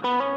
Halo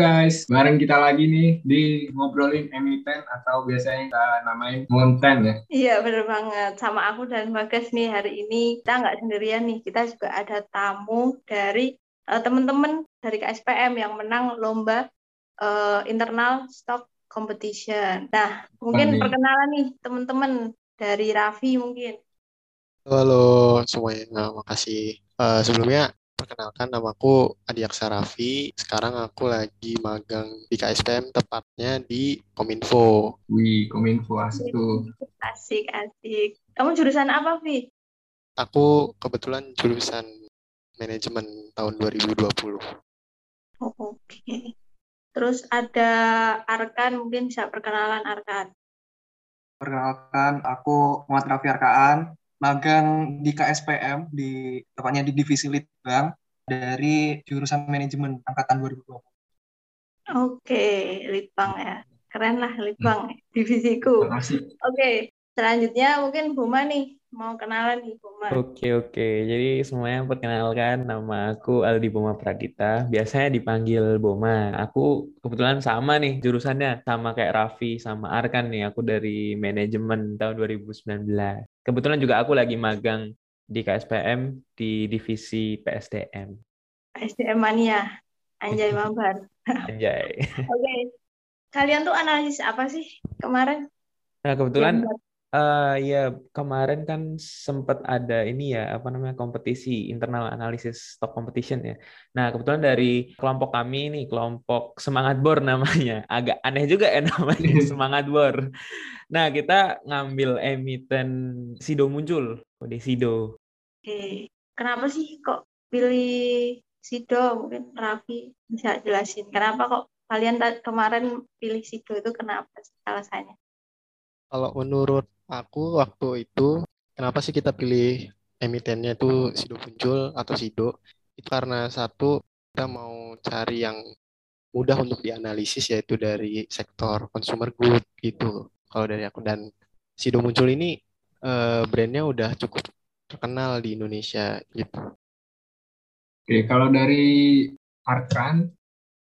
guys, bareng kita lagi nih di ngobrolin emiten atau biasanya kita namain monten ya. Iya bener banget, sama aku dan Bagas nih hari ini. Kita nggak sendirian nih, kita juga ada tamu dari uh, teman-teman dari KSPM yang menang lomba uh, internal stock competition. Nah mungkin perkenalan nih teman-teman dari Raffi mungkin. Halo semuanya, makasih. Uh, sebelumnya Perkenalkan, nama aku Adi Aksarafi. Sekarang aku lagi magang di KSPM, tepatnya di Kominfo. Wih, Kominfo asik tuh. Asik, asik. Kamu jurusan apa, Vi? Aku kebetulan jurusan manajemen tahun 2020. Oh, Oke. Okay. Terus ada Arkan, mungkin bisa perkenalan Arkan. Perkenalkan, aku Muhammad Rafi Arkaan, magang di KSPM di tepatnya di divisi Litbang dari jurusan manajemen angkatan 2020. Oke, Litbang ya. Keren lah Litbang, hmm. divisiku. Oke, selanjutnya mungkin Buma nih mau kenalan nih Buma. Oke oke, jadi semuanya perkenalkan nama aku Aldi Boma Pradita, biasanya dipanggil Boma. Aku kebetulan sama nih jurusannya, sama kayak Raffi sama Arkan nih, aku dari manajemen tahun 2019. Kebetulan juga aku lagi magang di KSPM di divisi PSDM. PSDM mania, anjay mabar. Anjay. Oke, okay. kalian tuh analisis apa sih kemarin? Nah kebetulan Uh, ya kemarin kan sempat ada ini ya apa namanya kompetisi internal analisis stock competition ya. Nah kebetulan dari kelompok kami ini kelompok semangat bor namanya agak aneh juga ya namanya semangat bor. Nah kita ngambil emiten Sido muncul kode Sido. Oke kenapa sih kok pilih Sido mungkin Raffi bisa jelasin kenapa kok kalian kemarin pilih Sido itu kenapa alasannya? Kalau menurut aku waktu itu kenapa sih kita pilih emitennya itu Sido Muncul atau Sido? Itu karena satu kita mau cari yang mudah untuk dianalisis yaitu dari sektor consumer good gitu. Kalau dari aku dan Sido Muncul ini eh, brandnya udah cukup terkenal di Indonesia gitu. Oke, kalau dari Arkan,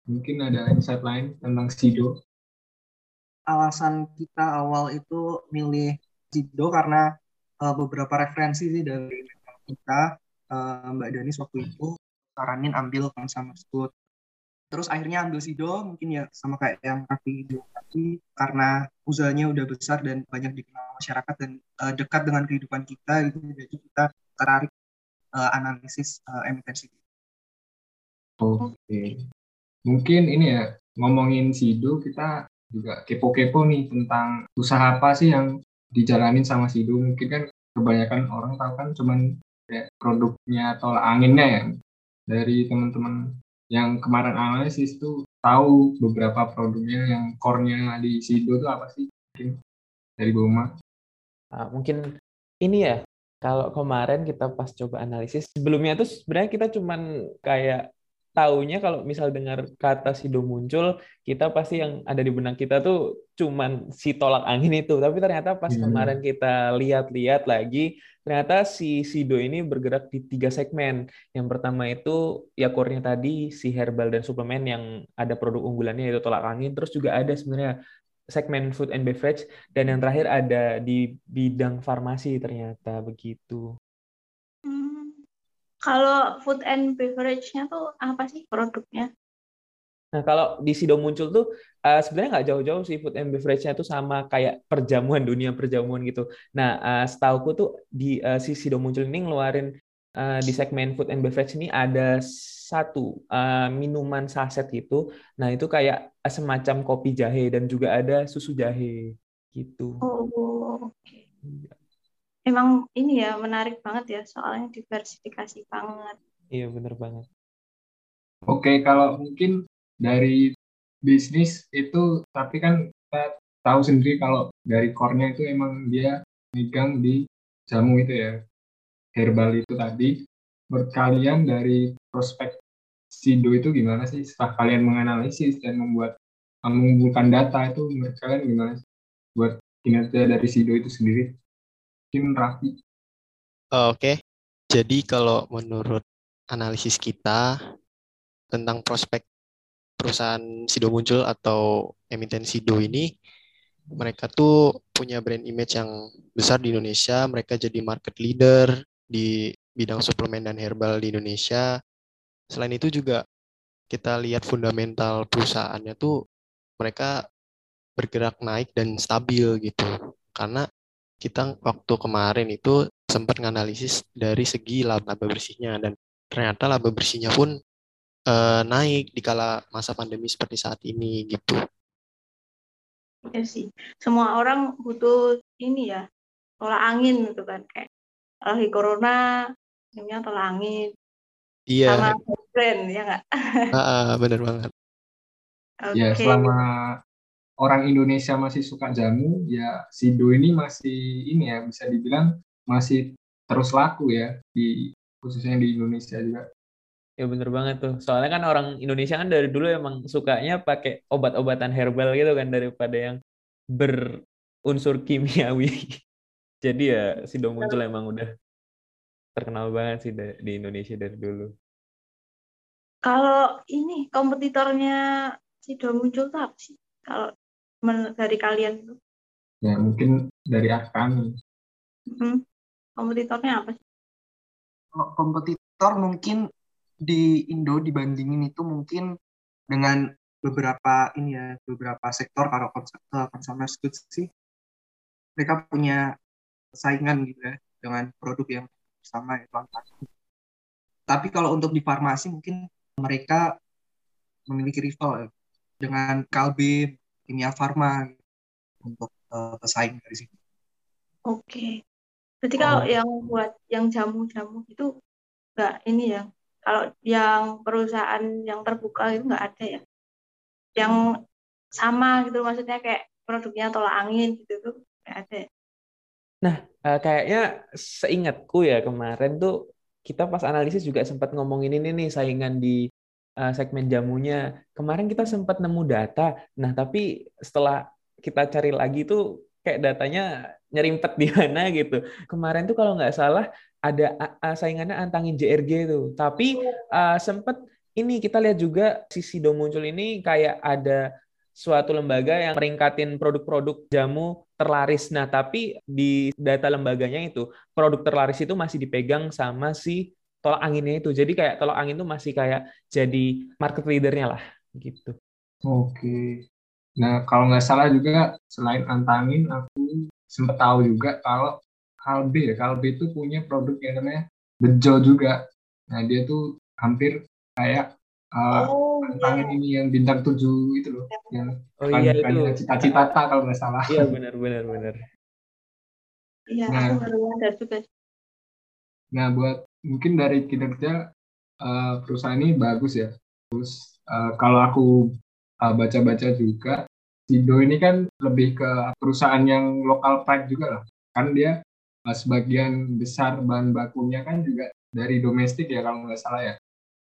mungkin ada insight lain tentang Sido alasan kita awal itu milih Jido karena uh, beberapa referensi sih dari kita uh, Mbak Danis waktu itu saranin ambil Consumer Good. Terus akhirnya ambil Sido mungkin ya sama kayak yang Raffi tadi karena usahanya udah besar dan banyak dikenal masyarakat dan uh, dekat dengan kehidupan kita gitu jadi kita tertarik uh, analisis uh, emitensi. Oke. Okay. Mungkin ini ya ngomongin Sido kita juga kepo-kepo nih tentang usaha apa sih yang dijalanin sama Sido mungkin kan kebanyakan orang tahu kan cuman kayak produknya atau anginnya ya. Dari teman-teman yang kemarin analisis tuh tahu beberapa produknya yang core-nya di Sido tuh apa sih? Mungkin dari Boma uh, mungkin ini ya kalau kemarin kita pas coba analisis sebelumnya tuh sebenarnya kita cuman kayak taunya kalau misal dengar kata Sido muncul, kita pasti yang ada di benak kita tuh cuman si tolak angin itu. Tapi ternyata pas hmm. kemarin kita lihat-lihat lagi, ternyata si Sido ini bergerak di tiga segmen. Yang pertama itu ya core-nya tadi si herbal dan suplemen yang ada produk unggulannya yaitu tolak angin. Terus juga ada sebenarnya segmen food and beverage dan yang terakhir ada di bidang farmasi ternyata begitu. Kalau food and beverage-nya tuh apa sih produknya? Nah, kalau di Sido muncul tuh uh, sebenarnya nggak jauh-jauh sih food and beverage-nya tuh sama kayak perjamuan dunia perjamuan gitu. Nah, uh, setauku tuh di uh, si Sido muncul ini ngeluarin uh, di segmen food and beverage ini ada satu uh, minuman saset gitu. Nah, itu kayak semacam kopi jahe dan juga ada susu jahe gitu. Oh, oke. Okay. Emang ini ya menarik banget ya soalnya diversifikasi banget. Iya benar banget. Oke kalau mungkin dari bisnis itu tapi kan kita tahu sendiri kalau dari core-nya itu emang dia megang di jamu itu ya herbal itu tadi. Menurut kalian dari prospek Sido itu gimana sih setelah kalian menganalisis dan membuat mengumpulkan data itu menurut kalian gimana sih? buat kinerja dari Sido itu sendiri? Mungkin Raffi. Oh, Oke, jadi kalau menurut analisis kita tentang prospek perusahaan Sido muncul atau emiten Sido ini, mereka tuh punya brand image yang besar di Indonesia. Mereka jadi market leader di bidang suplemen dan herbal di Indonesia. Selain itu juga kita lihat fundamental perusahaannya tuh mereka bergerak naik dan stabil gitu. Karena kita waktu kemarin itu sempat nganalisis dari segi laba bersihnya dan ternyata laba bersihnya pun uh, naik di kala masa pandemi seperti saat ini gitu. Ya sih, semua orang butuh ini ya, tolak angin gitu kan kayak lagi corona, ini tolak angin. Iya. Sama brand ya nggak? Ah, bener banget. Okay. Ya selama orang Indonesia masih suka jamu, ya Sido ini masih ini ya bisa dibilang masih terus laku ya di khususnya di Indonesia juga. Ya bener banget tuh. Soalnya kan orang Indonesia kan dari dulu emang sukanya pakai obat-obatan herbal gitu kan daripada yang berunsur kimiawi. Jadi ya Sido muncul emang udah terkenal banget sih di Indonesia dari dulu. Kalau ini kompetitornya Sido muncul tuh apa sih? Kalau dari kalian itu? Ya mungkin dari Akan. Hmm. Kompetitornya apa sih? Kompetitor mungkin di Indo dibandingin itu mungkin dengan beberapa ini ya beberapa sektor kalau consumer goods sih mereka punya saingan gitu ya dengan produk yang sama itu Tapi kalau untuk di farmasi mungkin mereka memiliki rival ya, dengan Kalbe, Kimia Farma untuk uh, pesaing dari sini. Oke. Okay. Berarti oh. kalau yang buat yang jamu-jamu itu enggak ini ya kalau yang perusahaan yang terbuka itu nggak ada ya. Yang sama gitu maksudnya kayak produknya tolak angin gitu tuh nggak ada. Ya? Nah, uh, kayaknya seingatku ya kemarin tuh kita pas analisis juga sempat ngomongin ini nih saingan di uh, segmen jamunya. Kemarin kita sempat nemu data. Nah, tapi setelah kita cari lagi tuh kayak datanya nyerimpet di mana gitu. Kemarin tuh kalau nggak salah ada uh, saingannya antangin JRG itu. Tapi uh, sempet ini kita lihat juga sisi do muncul ini kayak ada suatu lembaga yang meringkatin produk-produk jamu terlaris. Nah, tapi di data lembaganya itu produk terlaris itu masih dipegang sama si tolak anginnya itu. Jadi kayak tolak angin itu masih kayak jadi market leadernya lah gitu. Oke. Nah, kalau nggak salah juga selain antangin, aku sempat tahu juga kalau Kalbe ya Kalbe itu punya produk yang namanya Bejo juga nah dia tuh hampir kayak uh, oh, tangan iya. ini yang bintang tujuh itu loh yang oh, iya, itu. cita-cita kalau nggak salah iya benar benar benar iya nah, aku baru ada juga nah buat mungkin dari kinerja uh, perusahaan ini bagus ya terus uh, kalau aku uh, baca-baca juga Sido ini kan lebih ke perusahaan yang lokal pride juga lah kan dia sebagian besar bahan bakunya kan juga dari domestik ya kalau nggak salah ya.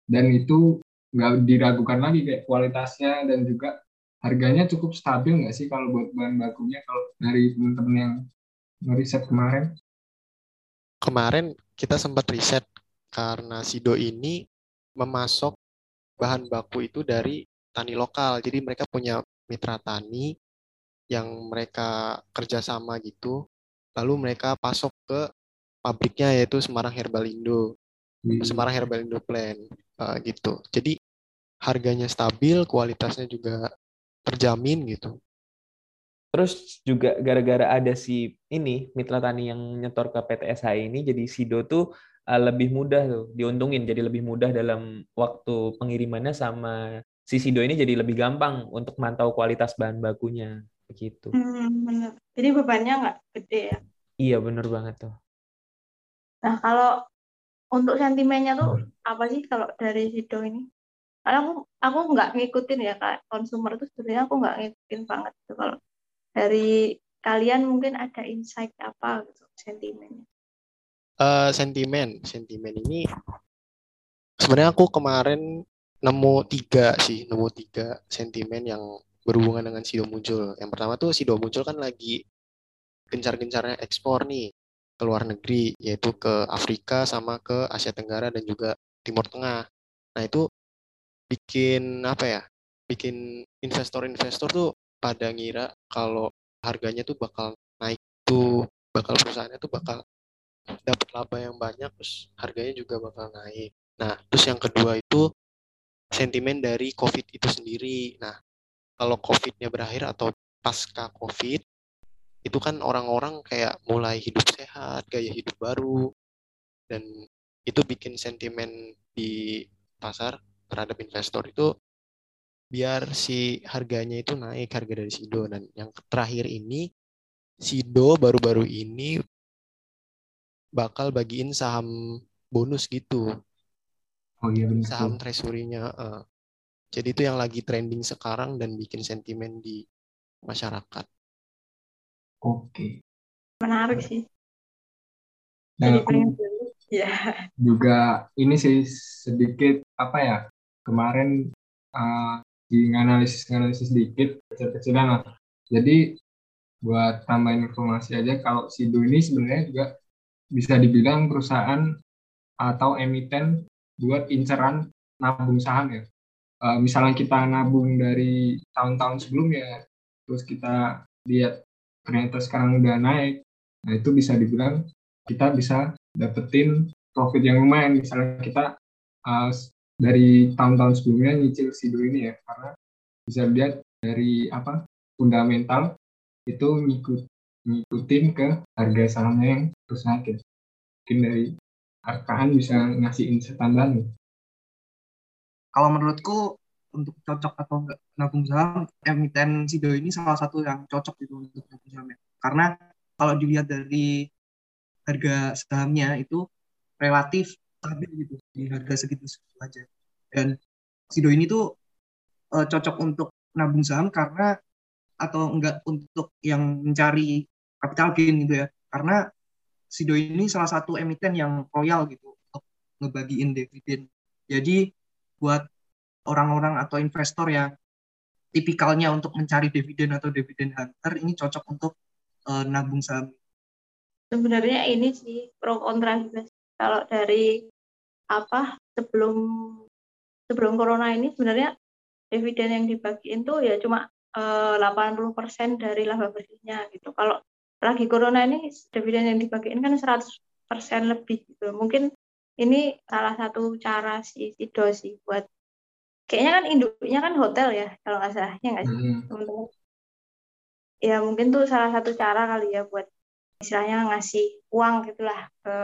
Dan itu nggak diragukan lagi kayak kualitasnya dan juga harganya cukup stabil nggak sih kalau buat bahan bakunya kalau dari teman-teman yang ngeriset kemarin? Kemarin kita sempat riset karena Sido ini memasok bahan baku itu dari tani lokal. Jadi mereka punya mitra tani yang mereka kerjasama gitu lalu mereka pasok ke pabriknya yaitu Semarang Herbalindo hmm. Semarang Herbalindo Plan uh, gitu jadi harganya stabil kualitasnya juga terjamin gitu terus juga gara-gara ada si ini mitra tani yang nyetor ke PTSH ini jadi Sido tuh uh, lebih mudah tuh diuntungin jadi lebih mudah dalam waktu pengirimannya sama si Sido ini jadi lebih gampang untuk mantau kualitas bahan bakunya begitu. Hmm, benar. Jadi bebannya nggak gede ya? Iya benar banget tuh. Nah kalau untuk sentimennya tuh hmm. apa sih kalau dari Sido ini? Karena aku aku nggak ngikutin ya kak konsumer itu sebenarnya aku nggak ngikutin banget tuh kalau dari kalian mungkin ada insight apa gitu sentimennya? Uh, sentimen, sentimen ini sebenarnya aku kemarin nemu tiga sih, nemu tiga sentimen yang berhubungan dengan Sido muncul. Yang pertama tuh Sido muncul kan lagi gencar-gencarnya ekspor nih ke luar negeri, yaitu ke Afrika sama ke Asia Tenggara dan juga Timur Tengah. Nah itu bikin apa ya? Bikin investor-investor tuh pada ngira kalau harganya tuh bakal naik tuh, bakal perusahaannya tuh bakal dapat laba yang banyak, terus harganya juga bakal naik. Nah, terus yang kedua itu sentimen dari COVID itu sendiri. Nah, kalau COVID-nya berakhir atau pasca COVID, itu kan orang-orang kayak mulai hidup sehat, gaya hidup baru, dan itu bikin sentimen di pasar terhadap investor itu biar si harganya itu naik harga dari Sido dan yang terakhir ini Sido baru-baru ini bakal bagiin saham bonus gitu Oh iya benar. saham treasury-nya eh. jadi itu yang lagi trending sekarang dan bikin sentimen di masyarakat Oke. Menarik sih. Dan Jadi aku pengen. Ya. juga ini sih sedikit apa ya kemarin uh, di analisis analisis sedikit kecil-kecilan lah. Jadi buat tambahin informasi aja kalau Sido ini sebenarnya juga bisa dibilang perusahaan atau emiten buat inceran nabung saham ya. Uh, misalnya kita nabung dari tahun-tahun sebelumnya, terus kita lihat ternyata sekarang udah naik, nah itu bisa dibilang kita bisa dapetin profit yang lumayan. Misalnya kita uh, dari tahun-tahun sebelumnya nyicil Sido ini ya, karena bisa lihat dari apa fundamental itu ngikut ngikutin ke harga sahamnya yang terus naik ya. Mungkin dari hargaan bisa ngasih insight tambahan. Kalau menurutku untuk cocok atau enggak nabung saham, emiten Sido ini salah satu yang cocok gitu untuk nabung saham ya. Karena kalau dilihat dari harga sahamnya itu relatif stabil gitu di harga segitu segitu aja. Dan Sido ini tuh eh, cocok untuk nabung saham karena atau enggak untuk yang mencari capital gain gitu ya. Karena Sido ini salah satu emiten yang royal gitu untuk ngebagiin dividen. Jadi buat orang-orang atau investor yang tipikalnya untuk mencari dividen atau dividen hunter ini cocok untuk uh, nabung saham. Sebenarnya ini sih pro kontra sih. Kalau dari apa sebelum sebelum corona ini sebenarnya dividen yang dibagiin tuh ya cuma eh, 80% dari laba bersihnya gitu. Kalau lagi corona ini dividen yang dibagiin kan 100% lebih gitu. Mungkin ini salah satu cara si Sido sih buat kayaknya kan induknya kan hotel ya kalau nggak salah ya nggak sih Hmm. teman-teman ya mungkin tuh salah satu cara kali ya buat istilahnya ngasih uang gitulah ke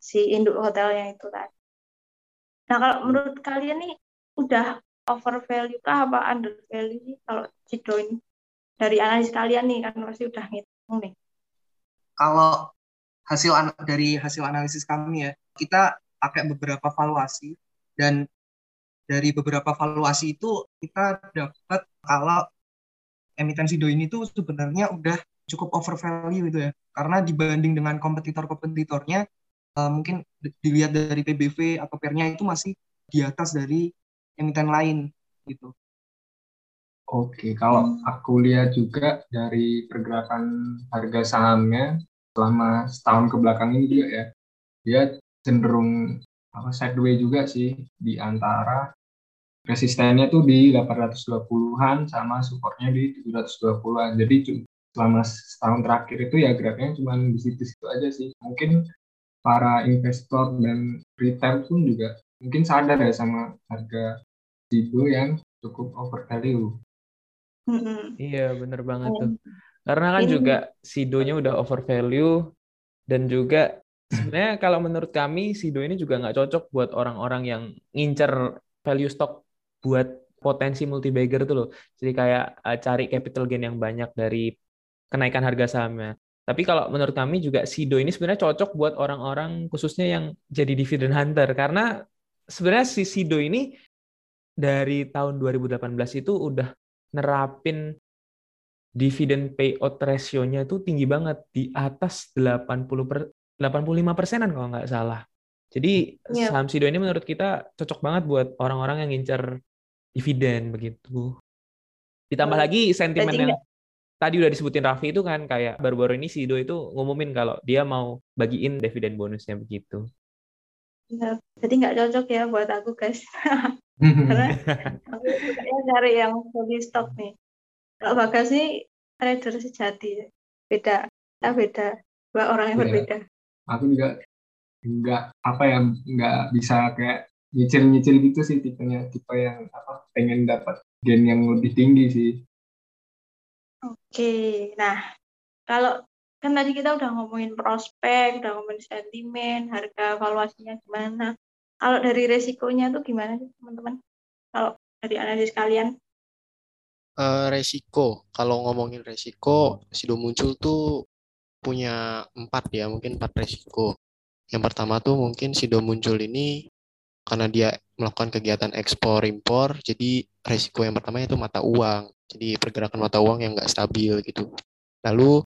si induk hotelnya itu tadi. Nah kalau menurut kalian nih udah over value kah apa under value sih kalau Cido ini dari analis kalian nih kan pasti udah ngitung nih. Kalau hasil dari hasil analisis kami ya, kita pakai beberapa valuasi dan dari beberapa valuasi itu kita dapat kalau emiten Sido ini tuh sebenarnya udah cukup over value gitu ya. Karena dibanding dengan kompetitor-kompetitornya eh, mungkin di- dilihat dari PBV atau PER-nya itu masih di atas dari emiten lain gitu. Oke, kalau aku lihat juga dari pergerakan harga sahamnya selama setahun ke belakang ini juga ya, dia cenderung apa sideway juga sih di antara resistennya tuh di 820-an sama supportnya di 720-an. Jadi selama setahun terakhir itu ya geraknya cuma di situ-situ aja sih. Mungkin para investor dan retail pun juga mungkin sadar ya sama harga Sido yang cukup over value. Iya, bener banget tuh. Karena kan Ini- juga Sidonya udah over value dan juga sebenarnya kalau menurut kami Sido ini juga nggak cocok buat orang-orang yang ngincer value stock buat potensi multi bagger tuh loh. Jadi kayak eh, cari capital gain yang banyak dari kenaikan harga sahamnya. Tapi kalau menurut kami juga Sido ini sebenarnya cocok buat orang-orang khususnya yang jadi dividend hunter karena sebenarnya si Sido ini dari tahun 2018 itu udah nerapin dividen payout ratio-nya itu tinggi banget di atas 80 per, 85 persenan kalau nggak salah. Jadi Iya. saham Sido ini menurut kita cocok banget buat orang-orang yang ngincer dividen begitu. Ditambah lagi sentimen Jadi yang tadi udah disebutin Raffi itu kan kayak baru-baru ini Sido itu ngumumin kalau dia mau bagiin dividen bonusnya begitu. Ya, jadi nggak cocok ya buat aku guys. Karena aku sukanya cari yang fully stock nih. Kalau Bagas nih trader sejati. Beda. Kita beda. Dua orang yang Iya. berbeda. aku juga nggak apa ya nggak bisa kayak nyicil-nyicil gitu sih tipenya tipe yang apa pengen dapat gain yang lebih tinggi sih Oke, nah kalau kan tadi kita udah ngomongin prospek, udah ngomongin sentimen, harga valuasinya gimana. Kalau dari resikonya tuh gimana sih teman-teman? Kalau dari analisis kalian? Eh, resiko, kalau ngomongin resiko, Sido muncul tuh punya empat ya, mungkin empat resiko. Yang pertama tuh mungkin Sido muncul ini karena dia melakukan kegiatan ekspor impor, jadi resiko yang pertama itu mata uang. Jadi pergerakan mata uang yang nggak stabil gitu. Lalu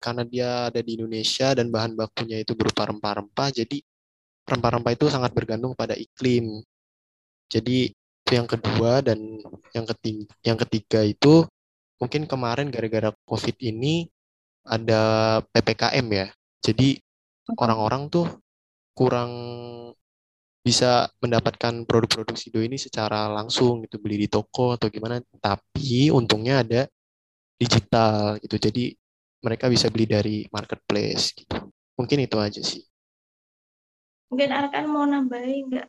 karena dia ada di Indonesia dan bahan bakunya itu berupa rempah-rempah, jadi rempah-rempah itu sangat bergantung pada iklim. Jadi itu yang kedua dan yang ketiga, yang ketiga itu mungkin kemarin gara-gara COVID ini ada PPKM ya. Jadi orang-orang tuh kurang bisa mendapatkan produk-produk Sido ini secara langsung gitu beli di toko atau gimana. Tapi untungnya ada digital gitu. Jadi mereka bisa beli dari marketplace gitu. Mungkin itu aja sih. Mungkin Arkan mau nambahin nggak?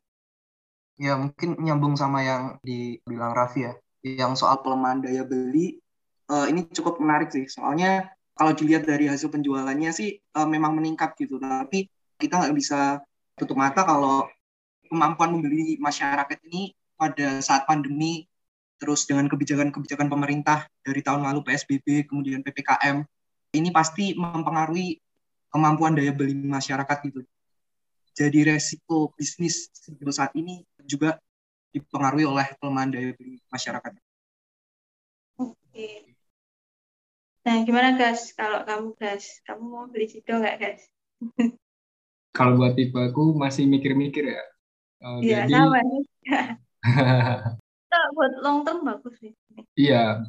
Ya mungkin nyambung sama yang dibilang Raffi ya. Yang soal pelemahan daya beli, eh, ini cukup menarik sih. Soalnya kalau dilihat dari hasil penjualannya sih eh, memang meningkat gitu. Tapi kita nggak bisa tutup mata kalau kemampuan membeli masyarakat ini pada saat pandemi, terus dengan kebijakan-kebijakan pemerintah dari tahun lalu PSBB, kemudian PPKM, ini pasti mempengaruhi kemampuan daya beli masyarakat gitu. Jadi resiko bisnis saat ini juga dipengaruhi oleh pelemahan daya beli masyarakat. Oke. Nah, gimana guys? Kalau kamu guys, kamu mau beli Sido nggak guys? kalau buat tipe aku masih mikir-mikir ya Eh, Iya, jadi sama buat long term bagus sih. iya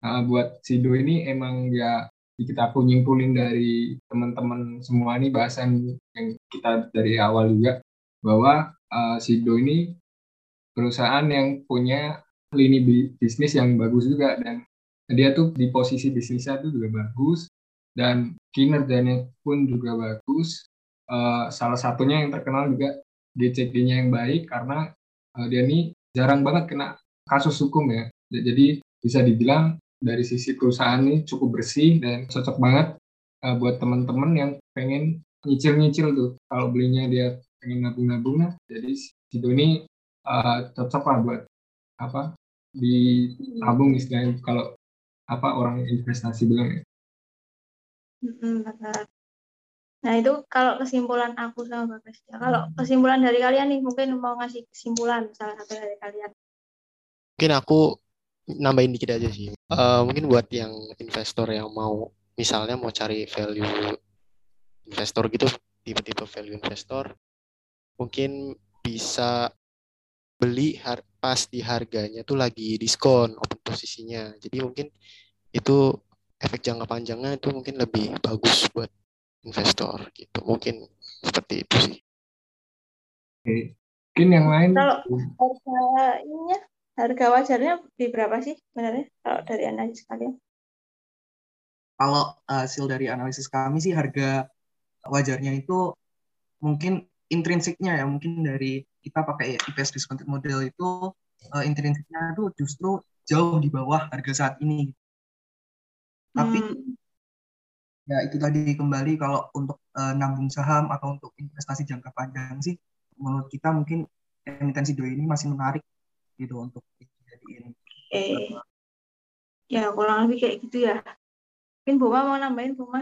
Nah, buat Sido ini emang ya kita aku nyimpulin dari teman-teman semua nih bahasan yang kita dari awal juga bahwa eh, Sido ini perusahaan yang punya lini bi- bisnis yang bagus juga dan dia tuh di posisi bisnisnya tuh juga bagus dan kinerjanya pun juga bagus. Eh, salah satunya yang terkenal juga GCG-nya yang baik karena eh, dia ini jarang banget kena kasus hukum ya. Jadi bisa dibilang dari sisi perusahaan ini cukup bersih dan cocok banget eh, buat teman-teman yang pengen nyicil-nyicil tuh. Kalau belinya dia pengen nabung-nabung nah, jadi Sido ini eh, cocok lah buat apa ditabung istilahnya kalau apa orang investasi bilang ya. Mm-mm, benar. Nah, itu kalau kesimpulan aku sama Bagas. Ya, kalau kesimpulan dari kalian nih, mungkin mau ngasih kesimpulan salah satu dari kalian. Mungkin aku nambahin dikit aja sih. Eh, mungkin buat yang investor yang mau misalnya mau cari value investor gitu, tipe-tipe value investor, mungkin bisa beli har- pas di harganya tuh lagi diskon open posisinya. Jadi mungkin itu efek jangka panjangnya itu mungkin lebih bagus buat investor gitu. Mungkin seperti itu sih. Oke. Mungkin yang lain Kalau harga ininya, harga wajarnya di berapa sih sebenarnya kalau dari analisis kalian? Kalau hasil dari analisis kami sih harga wajarnya itu mungkin intrinsiknya ya mungkin dari kita pakai IPS discounted model itu eh, intrinsiknya itu justru jauh di bawah harga saat ini. Tapi Hmm, ya itu tadi kembali kalau untuk eh, nabung saham atau untuk investasi jangka panjang sih menurut kita mungkin emiten Sido ini masih menarik gitu untuk dijadiin Oke. Ya, kurang lebih kayak gitu ya. Mungkin Buma mau nambahin, Buma?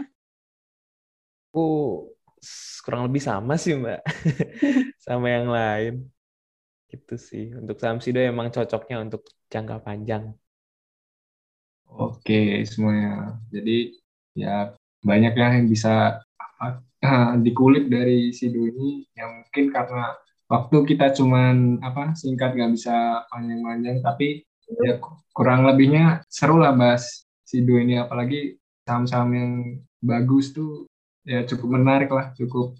Aku s- kurang lebih sama sih Mbak, sama yang lain. Gitu sih. Untuk saham Sido emang cocoknya untuk jangka panjang. Oke semuanya. Jadi ya banyak ya yang bisa apa, dikulik dari Sido ini yang mungkin karena waktu kita cuman apa singkat nggak bisa panjang-panjang tapi ya kurang lebihnya seru lah bahas Sido ini apalagi saham-saham yang bagus tuh ya cukup menarik lah cukup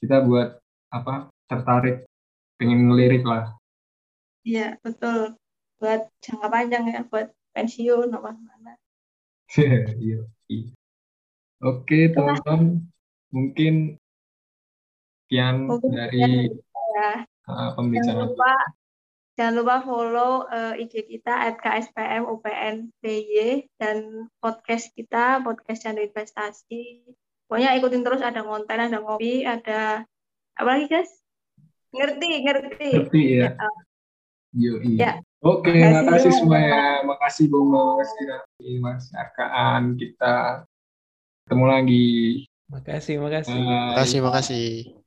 kita buat apa tertarik pengen ngelirik lah Iya, betul. Buat jangka panjang ya, buat pensiun apa mana. Iya. Iya. Oke teman-teman mungkin sekian dari Ya, uh, jangan pembicaraan lupa jangan lupa follow eh, IG kita @kspm UPN PY dan podcast kita podcast Candu Investasi. Pokoknya ikutin terus ada konten, ada ngopi, ada apa lagi guys? Ngerti, ngerti. ngerti ya. Ya, Yoi. Ya. Oke, Makasih makasih semua. semuanya. Makasih Bung, makasih Raffi, Mas Arkaan. Kita ketemu lagi. Makasih, makasih. Bye. Makasih, makasih.